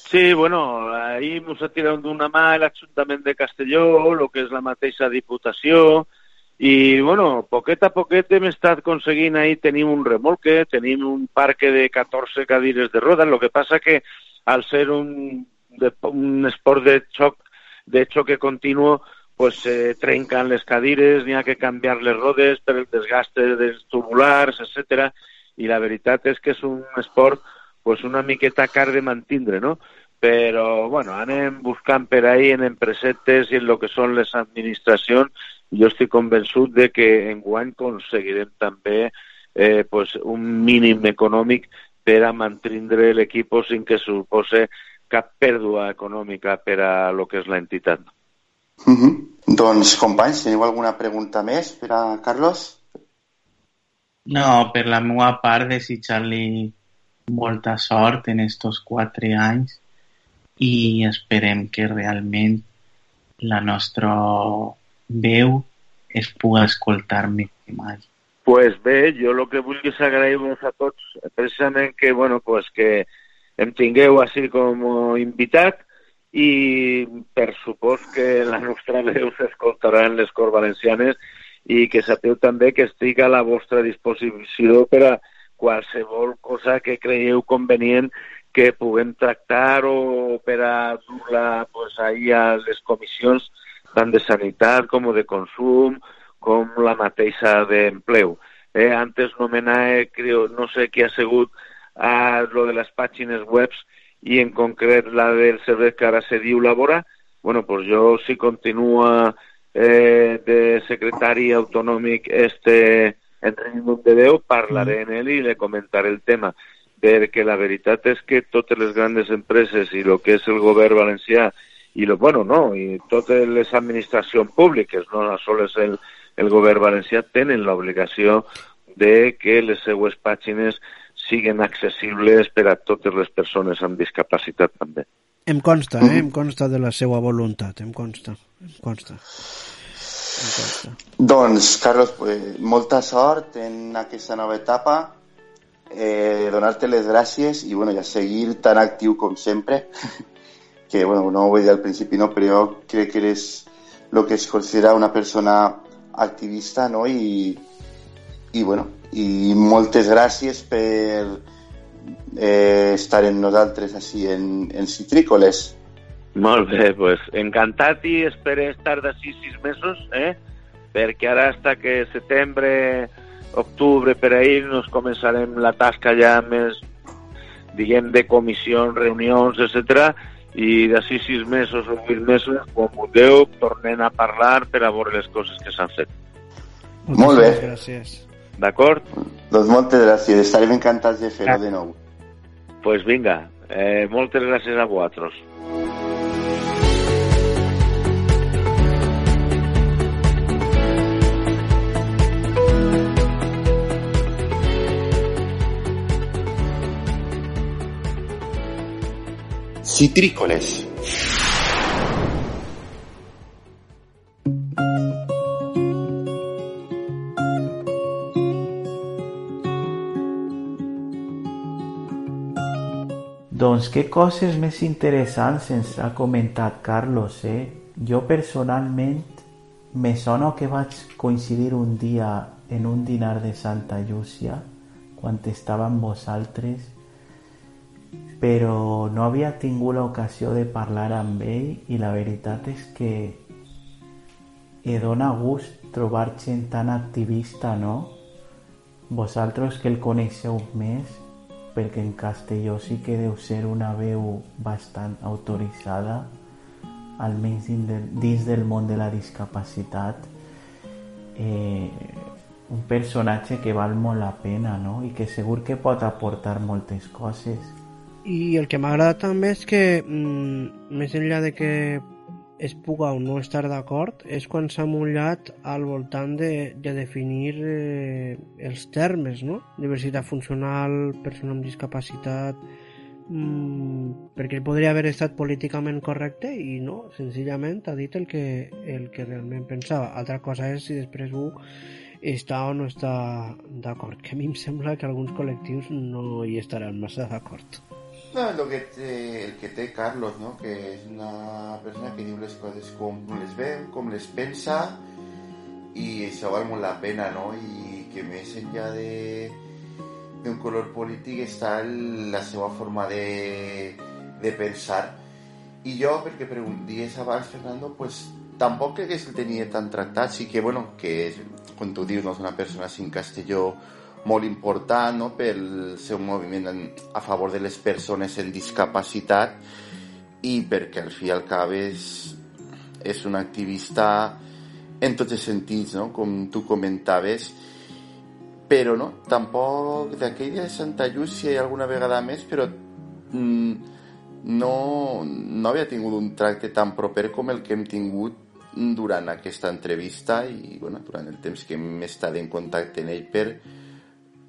Sí, bueno, ahir ens ha tirat d'una mà l'Ajuntament de Castelló, el que és la mateixa Diputació, i, bueno, poquet a poquet hem estat aconseguint ahir, tenim un remolque, tenim un parque de 14 cadires de roda, el que passa que al ser un, de, un esport de xoc, de xoque continuo, pues se trencan les cadires, n'hi ha que canviar les rodes per el desgaste dels tubulars, etc. I la veritat és que és un esport pues, una miqueta car de mantindre, no? Però, bueno, anem buscant per ahí en empresetes i en lo que són les administracions jo estic convençut de que en guany aconseguirem també eh, pues, un mínim econòmic per a mantindre l'equip sin que supose cap pèrdua econòmica per a lo que és l'entitat. Uh -huh. Doncs, companys, teniu alguna pregunta més per a Carlos? No, per la meva part, desitjar-li molta sort en estos quatre anys i esperem que realment la nostra veu es puga escoltar més que mai. Pues bé, jo el que vull és agrair-vos a tots, precisament que, bueno, pues que em tingueu així com invitat i per supòs que la nostra veu s'escoltarà en les Corts Valencianes i que sapeu també que estic a la vostra disposició per a qualsevol cosa que creieu convenient que puguem tractar o per a dur-la pues, ahir a les comissions tant de sanitat com de consum, com la mateixa d'empleu. Eh, antes nomenava, creo, no sé qui ha sigut a lo de les pàgines webs i en concret la del servei que ara se diu Labora, bueno, pues jo si continua eh, de secretari autonòmic este Enric de Déu, parlaré en ell i le comentaré el tema, perquè la veritat és que totes les grans empreses i el que és el govern valencià i lo, bueno, no, i totes les administracions públiques, no sols el, el govern valencià, tenen l'obligació de que les seues pàgines siguin accessibles per a totes les persones amb discapacitat també. Em consta, eh? em consta de la seva voluntat, em consta, em consta. Em consta. Doncs, Carlos, pues, molta sort en aquesta nova etapa, eh, donar-te les gràcies bueno, ja seguir tan actiu com sempre [laughs] que bueno, no ho vaig dir al principi, no? però jo crec que eres el que es considera una persona activista no? I, i, bueno, i moltes gràcies per eh, estar en nosaltres així en, en Citrícoles. Molt bé, pues, encantat i espero estar d'ací sis mesos, eh? perquè ara hasta que setembre, octubre, per ahir, nos començarem la tasca ja més, diguem, de comissions, reunions, etc i d'ací sis mesos o vuit mesos, quan vulgueu, tornem a parlar per a veure les coses que s'han fet. Moltes Molt bé. Gràcies. D'acord? Doncs moltes gràcies, estarem encantats de fer-ho de nou. Doncs pues vinga, eh, moltes gràcies a vosaltres. Citrícoles. Doncs què coses més interessants ens ha comentat Carlos, eh? Jo personalment me sona que vaig coincidir un dia en un dinar de Santa Llúcia quan estava amb vosaltres però no havia tingut l'ocasió de parlar amb ell i la veritat és que e dona gust trobar gent tan activista, no? Vosaltres que el coneixeu més, perquè en Castelló sí que deu ser una veu bastant autoritzada, almenys dins del món de la discapacitat, eh, un personatge que val molt la pena, no? I que segur que pot aportar moltes coses I el que m'agrada també és que, mm, més enllà de que es puga o no estar d'acord, és quan s'ha mullat al voltant de, de definir eh, els termes, no? Diversitat funcional, persona amb discapacitat, mm, perquè podria haver estat políticament correcte i no, senzillament ha dit el que, el que realment pensava. Altra cosa és si després ho està o no està d'acord, que a mi em sembla que alguns col·lectius no hi estaran massa d'acord. Lo que té, el que té Carlos, no? que és una persona que diu les coses com les veu, com les pensa, i això val la pena, no? I que més enllà de d'un color polític està el, la seva forma de, de pensar. I jo, perquè pregunties abans, Fernando, pues tampoc crec que el tenia tan tractat, sí que, bueno, que és, com tu dius, no és una persona sin Castelló molt important no? pel seu moviment en, a favor de les persones en discapacitat i perquè al fi i al cap és, és un activista en tots els sentits, no? com tu comentaves, però no, tampoc d'aquell dia de Santa Llúcia i alguna vegada més, però mm, no, no havia tingut un tracte tan proper com el que hem tingut durant aquesta entrevista i bueno, durant el temps que hem estat en contacte amb ell per,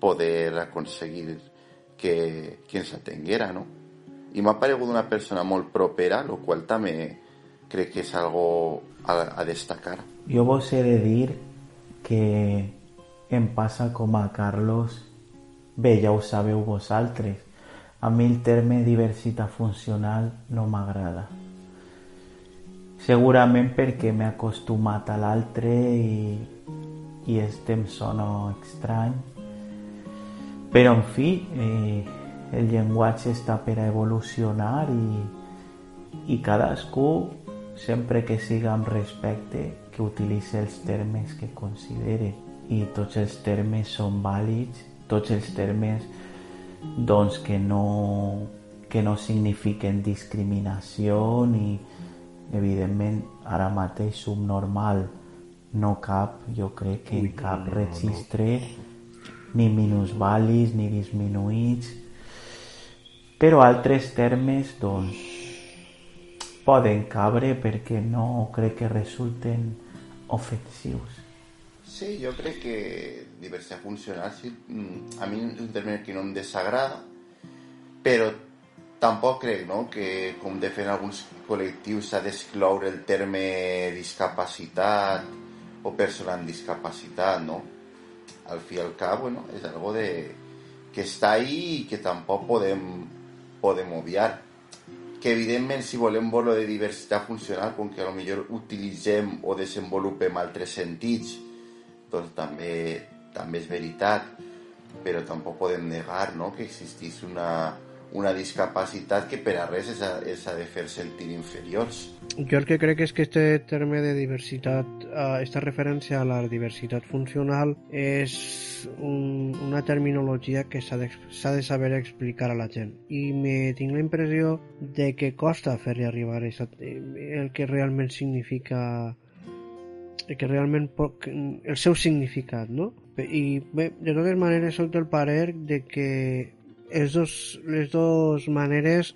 poder aconseguir que, que ens atenguera, no? I m'ha paregut una persona molt propera, el qual també crec que és algo a, a destacar. Jo vos he de dir que em passa com a Carlos, bé, ja ho sabeu vosaltres, a mi el terme diversitat funcional no m'agrada. Segurament perquè m'he acostumat a l'altre i, i este em sona estrany, però, en fi, eh, el llenguatge està per a evolucionar i, i cadascú, sempre que siga amb respecte, que utilitzi els termes que considere. I tots els termes són vàlids, tots els termes doncs, que, no, que no signifiquen discriminació ni, evidentment, ara mateix subnormal no cap, jo crec que en cap registre ni minusvalis ni disminuïts, però altres termes doncs, poden cabre perquè no crec que resulten ofensius. Sí, jo crec que diversitat funcional sí, a mi és un terme que no em desagrada, però tampoc crec no, que, com defen alguns col·lectius, s'ha d'excloure el terme discapacitat o persona amb discapacitat, no? Al fi i al cap, bueno, és algo de, que està ahí i que tampoc podem, podem obviar. Que evidentment si volem veure de diversitat funcional, com que millor utilitzem o desenvolupem altres sentits, doncs també, també és veritat, però tampoc podem negar no, que existís una, una discapacitat que per a res és a, és a de fer sentir inferiors. Jo el que crec és que este terme de diversitat, uh, esta referència a la diversitat funcional és un, una terminologia que s'ha de, de saber explicar a la gent i me tinc la impressió de que costa fer-li arribar esa, el que realment significa que realment el seu significat, no? I bé, de totes maneres soc del parer de que els dos, les maneres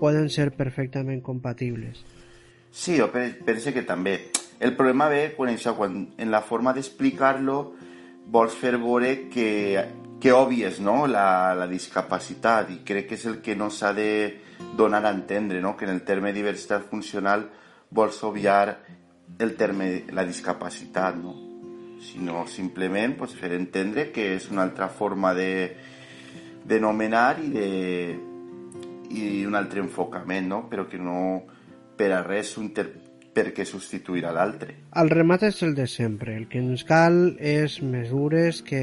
poden ser perfectament compatibles. Sí, jo penso que també. El problema ve quan, això, en la forma d'explicar-lo vols fer veure que, que obvies no? la, la discapacitat i crec que és el que no s'ha de donar a entendre, no? que en el terme diversitat funcional vols obviar el terme la discapacitat, no? sinó simplement pues, fer entendre que és una altra forma de, de nomenar i de i un altre enfocament, no? però que no per a res un ter perquè substituirà l'altre. El remat és el de sempre. El que ens cal és mesures que,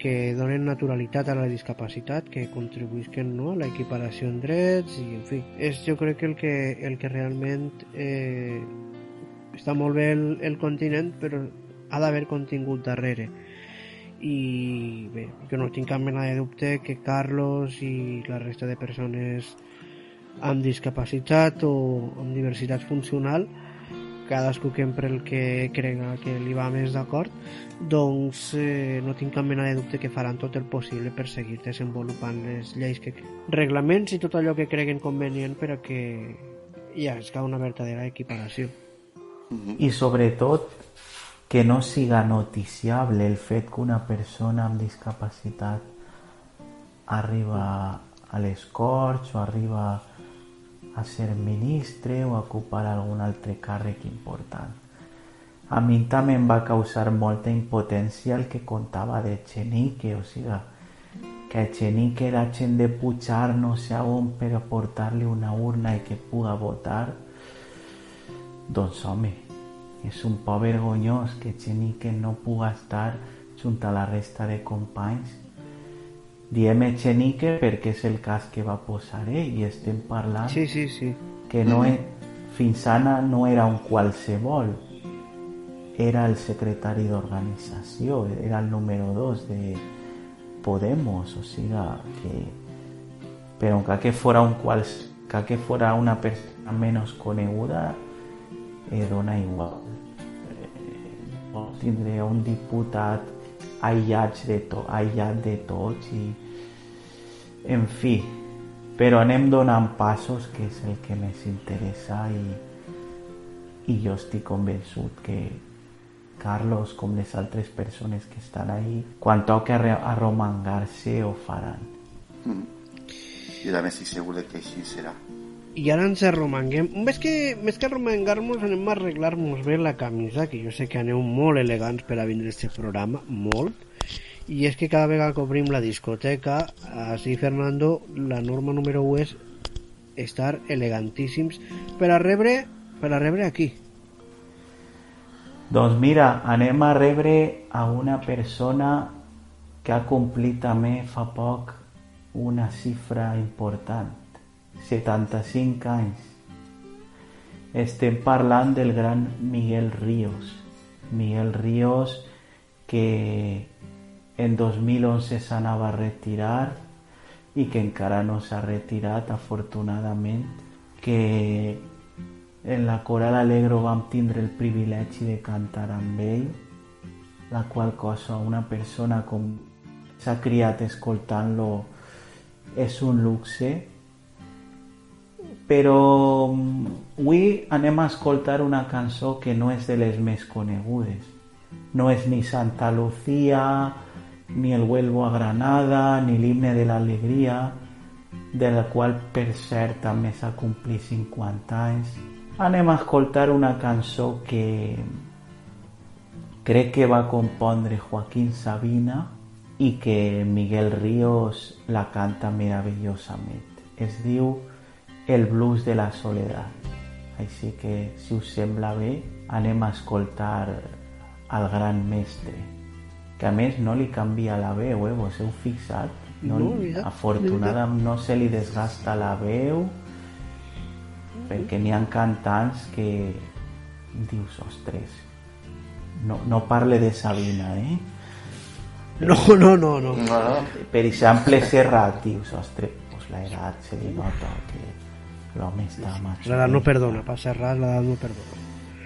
que donen naturalitat a la discapacitat, que contribuïsquen no? a la equiparació en drets i, en fi, és jo crec que el que, el que realment eh, està molt bé el, el continent, però ha d'haver contingut darrere i bé, jo no tinc cap mena de dubte que Carlos i la resta de persones amb discapacitat o amb diversitat funcional cadascú que empre el que crega que li va més d'acord, doncs eh, no tinc cap mena de dubte que faran tot el possible per seguir desenvolupant les lleis, que, reglaments i tot allò que creguen convenient per a que hi hagi una verdadera equiparació. I sobretot que no siga noticiable el fet que una persona amb discapacitat arriba a les Corts o arriba a ser ministre o a ocupar algun altre càrrec important. A mi també em va causar molta impotència el que contava de Chenique, o sigui, que a Chenique la gent de pujar no sé on per portar-li una urna i que puga votar. Doncs home, és un por vergonyós que Chenique no puga estar junt a la resta de companys Diem Echenique perquè és el cas que va posar ell i estem parlant Sí, sí, sí. que no fins ara no era un qualsevol, era el secretari d'organització, era el número 2 de Podemos, o sigui que però encara que fora un quals, que fora una persona menys coneguda eh, dona igual tindré un diputat aïllats de, to, aïllat de tots i en fi però anem donant passos que és el que més interessa i, i jo estic convençut que Carlos com les altres persones que estan ahí quan toca arromangar-se ho faran Mm. Jo també estic segur que així serà. I ara ens arromanguem. Més que, més que arromangar-nos, anem a arreglar-nos bé la camisa, que jo sé que aneu molt elegants per a vindre a este programa, molt. I és que cada vegada que obrim la discoteca, així Fernando, la norma número 1 és estar elegantíssims per a rebre, per a rebre aquí. Doncs mira, anem a rebre a una persona que ha complit també fa poc una xifra important, 75 anys. Estem parlant del gran Miguel Ríos. Miguel Ríos que en 2011 s'anava a retirar i que encara no s'ha retirat afortunadament que en la Coral Alegro vam tindre el privilegi de cantar amb ell la qual cosa una persona com s'ha criat escoltant-lo és un luxe però avui anem a una cançó que no és de les més conegudes no és ni Santa Lucía ni el Huelvo a Granada ni l'himne de l'alegria de la qual per cert també s'ha complit 50 anys anem a una cançó que crec que va compondre Joaquín Sabina i que Miguel Ríos la canta meravellosament. Es diu El blues de la soledat. Així que, si us sembla bé, anem a escoltar al gran mestre, que a més no li canvia la veu, eh? Vos heu fixat? No, No, mira, afortunadament no se li desgasta la veu perquè n'hi ha cantants que dius, ostres, no, no parle de Sabina, eh? No, no, no, no. No, no. Per exemple, Serrat, dius, ostres, pues la edat se li nota que l'home està más... L'edat no perdona, per ser ras, l'edat no perdona.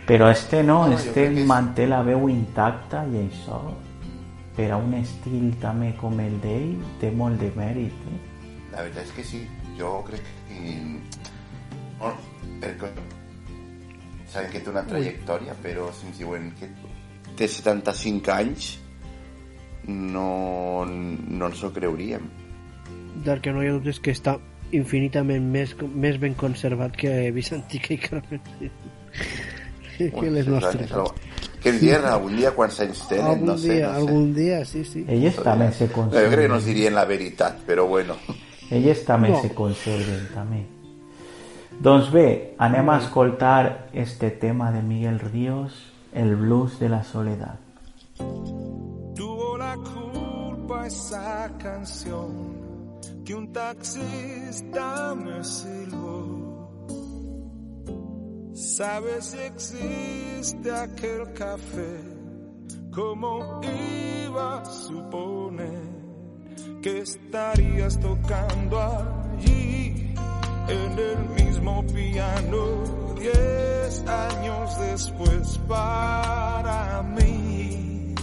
Però este no, No, este que és- manté la veu intacta i això, per a un estil també com el d'ell, té molt de mèrit. Eh? La veritat és que sí. Jo crec que... Bueno, perquè saben que té una trajectòria, però si ens diuen que té 75 anys, no, no ens ho creuríem. Del que no hi ha dubtes que està infinitament més, més ben conservat que Vicentica i Carmen. que les nostres. Que ens dient algun dia quants anys tenen, Algun no sé. dia, no sé. algun dia, sí, sí. Elles també se No, jo crec que no ens conserven. dirien la veritat, però bueno. Elles també No. se conserven, també. Doncs bé, anem a escoltar este tema de Miguel Ríos, el blues de la soledad. Tuvo la culpa esa canción que un taxista me silbó. ¿Sabes si existe aquel café? ¿Cómo iba a suponer que estarías tocando allí? en el mismo piano diez años después para mí.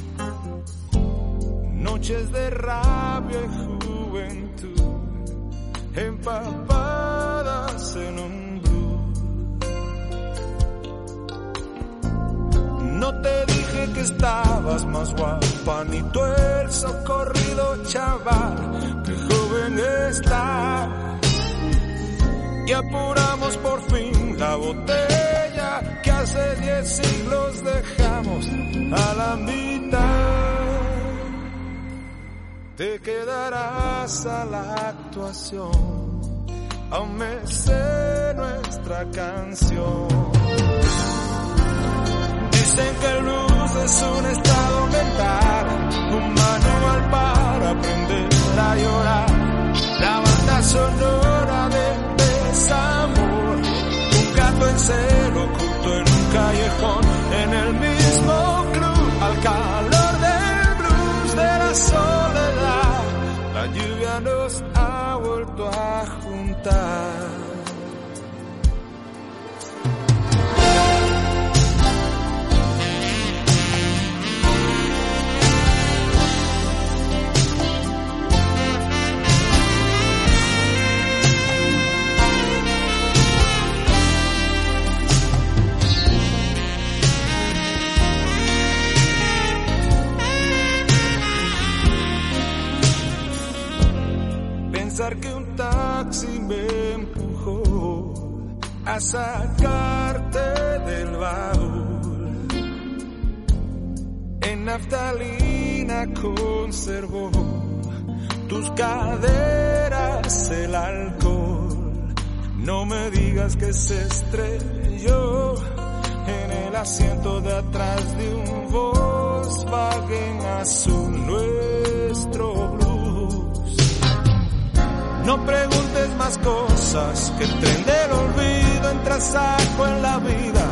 Noches de rabia y juventud empapadas en un blues. No te dije que estabas más guapa, ni tú el socorrido chaval, que joven estás y apuramos por fin la botella que hace diez siglos dejamos a la mitad. Te quedarás a la actuación, aún me sé nuestra canción. Dicen que el blues es un estado mental, un manual para aprender a llorar. La banda sonora de desamor, un gato en celo oculto en un callejón, en el mismo club, al calor del blues de la soledad. Pensar que a sacarte del baúl. En naftalina conservó tus caderas el alcohol. No me digas que se estrelló en el asiento de atrás de un Volkswagen azul nuestro. No preguntes más cosas que el tren del olvido entra saco en la vida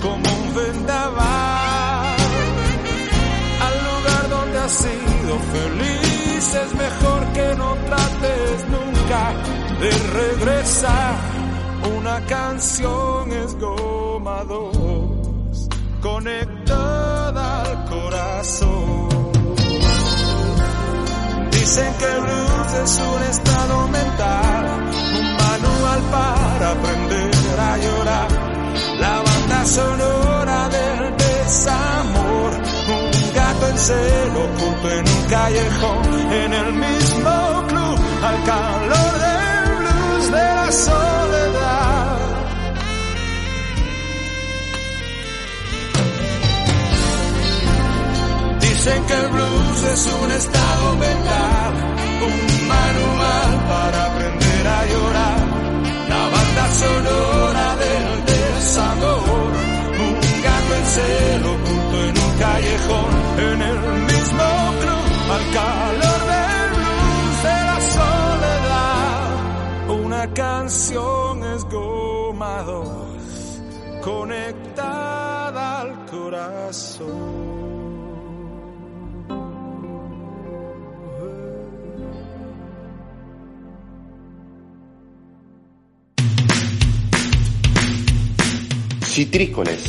como un vendaval. Al lugar donde has sido feliz es mejor que no trates nunca de regresar. Una canción es goma dos, conectada al corazón. Dicen que el blues es un estado mental, un manual para aprender a llorar. La banda sonora del desamor, un gato en celo oculto en un callejón, en el mismo club, al calor del blues de la soledad. Dicen que el blues es un estado mental, un manual para aprender a llorar. La banda sonora del desamor, un gato en celo oculto en un callejón, en el mismo club, al calor del blues de la soledad. Una canción es goma dos, conectada al corazón. Citrícoles.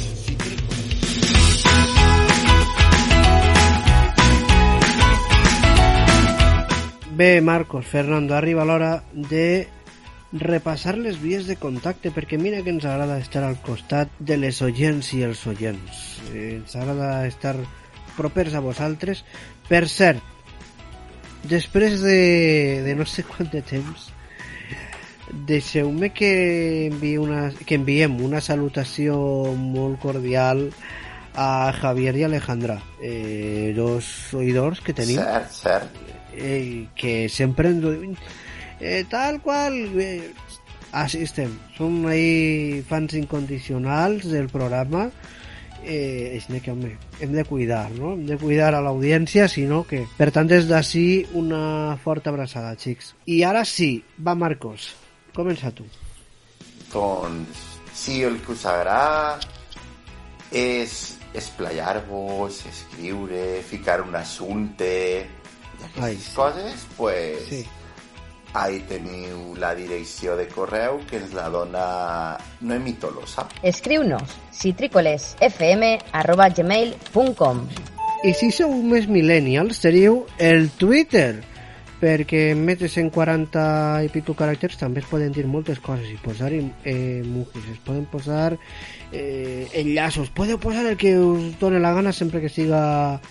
Bé, Marcos, Fernando, arriba l'hora de repassar les vies de contacte, perquè mira que ens agrada estar al costat de les oients i els oients. Eh, ens agrada estar propers a vosaltres. Per cert, després de, de no sé quant de temps, deixeu-me que, enviï una, que enviem una salutació molt cordial a Javier i Alejandra, eh, dos oïdors que tenim. Cert, cert. eh, que sempre ens diuen eh, tal qual eh, així estem. Som ahí fans incondicionals del programa. Eh, així que home, hem de cuidar no? hem de cuidar a l'audiència sinó que per tant des d'ací una forta abraçada xics. I ara sí, va Marcos comença tu Doncs sí, el que us agrada és esplayar-vos, escriure, ficar un assumpte i aquestes Ai, sí. coses, pues sí. ahí teniu la direcció de correu que ens la dona Noemi Tolosa. Escriu-nos citricolesfm.gmail.com I si sou més millennials, teniu el Twitter, perquè en més de 140 i pico caràcters també es poden dir moltes coses i posar eh, mujis, es poden posar eh, enllaços, podeu posar el que us doni la gana sempre que siga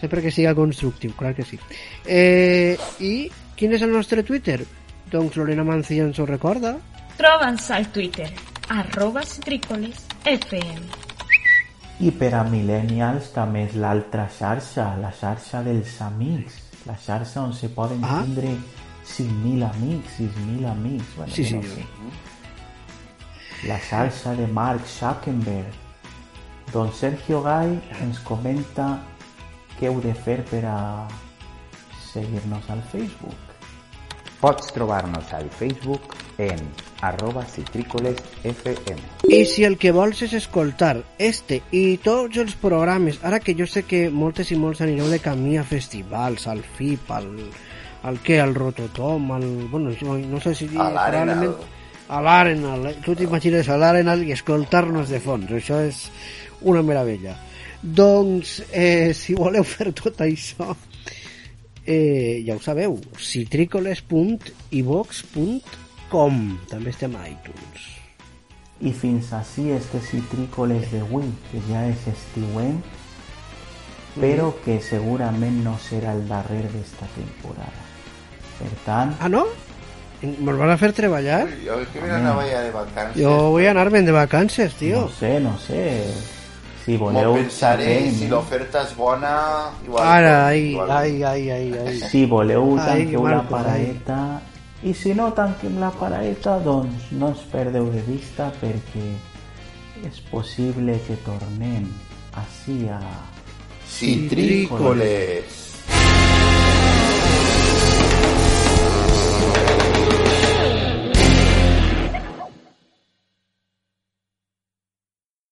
sempre que siga constructiu, clar que sí. Eh, I quin és el nostre Twitter? Doncs Lorena Mancilla ens ho recorda. Troba'ns al Twitter, arroba citricolesfm. I per a millennials també és l'altra xarxa, la xarxa dels amics, la xarxa on se poden Ah. tindre 5.000 amics, 6.000 amics. Bueno, Sí, sí, no sé. La xarxa de Mark Zuckerberg. Don Sergio Gay ens comenta què heu de fer per a seguir-nos al Facebook. Pots trobar-nos al Facebook en arroba citrícolesfm. I si el que vols és escoltar este i tots els programes, ara que jo sé que moltes i molts anireu de camí a festivals, al FIP, al, al què, al Rototom, al... Bueno, no sé si... A l'Arenal. A l'Arenal. eh? Tu t'imagines a l'Arenal i escoltar-nos de fons. Això és una meravella. Doncs, eh, si voleu fer tot això, eh, ja ho sabeu, citricoles.ivox.com també estem a iTunes. I fins així este citrícoles d'avui, que ja és estiuent, però que segurament no serà el darrer d'esta temporada. Per tant, Ah, no? ¿Nos van a hacer que de vacances. Yo voy a anarme de vacances, tío. no sé, no sé, si voleu pensaré, si no? l'oferta és bona, igual. Ara, ai, igual. ai, ai, ai, ai. si voleu tanqueu la i si no tanquem la paraeta doncs no ens perdeu de vista perquè és possible que tornem així a Citrícoles.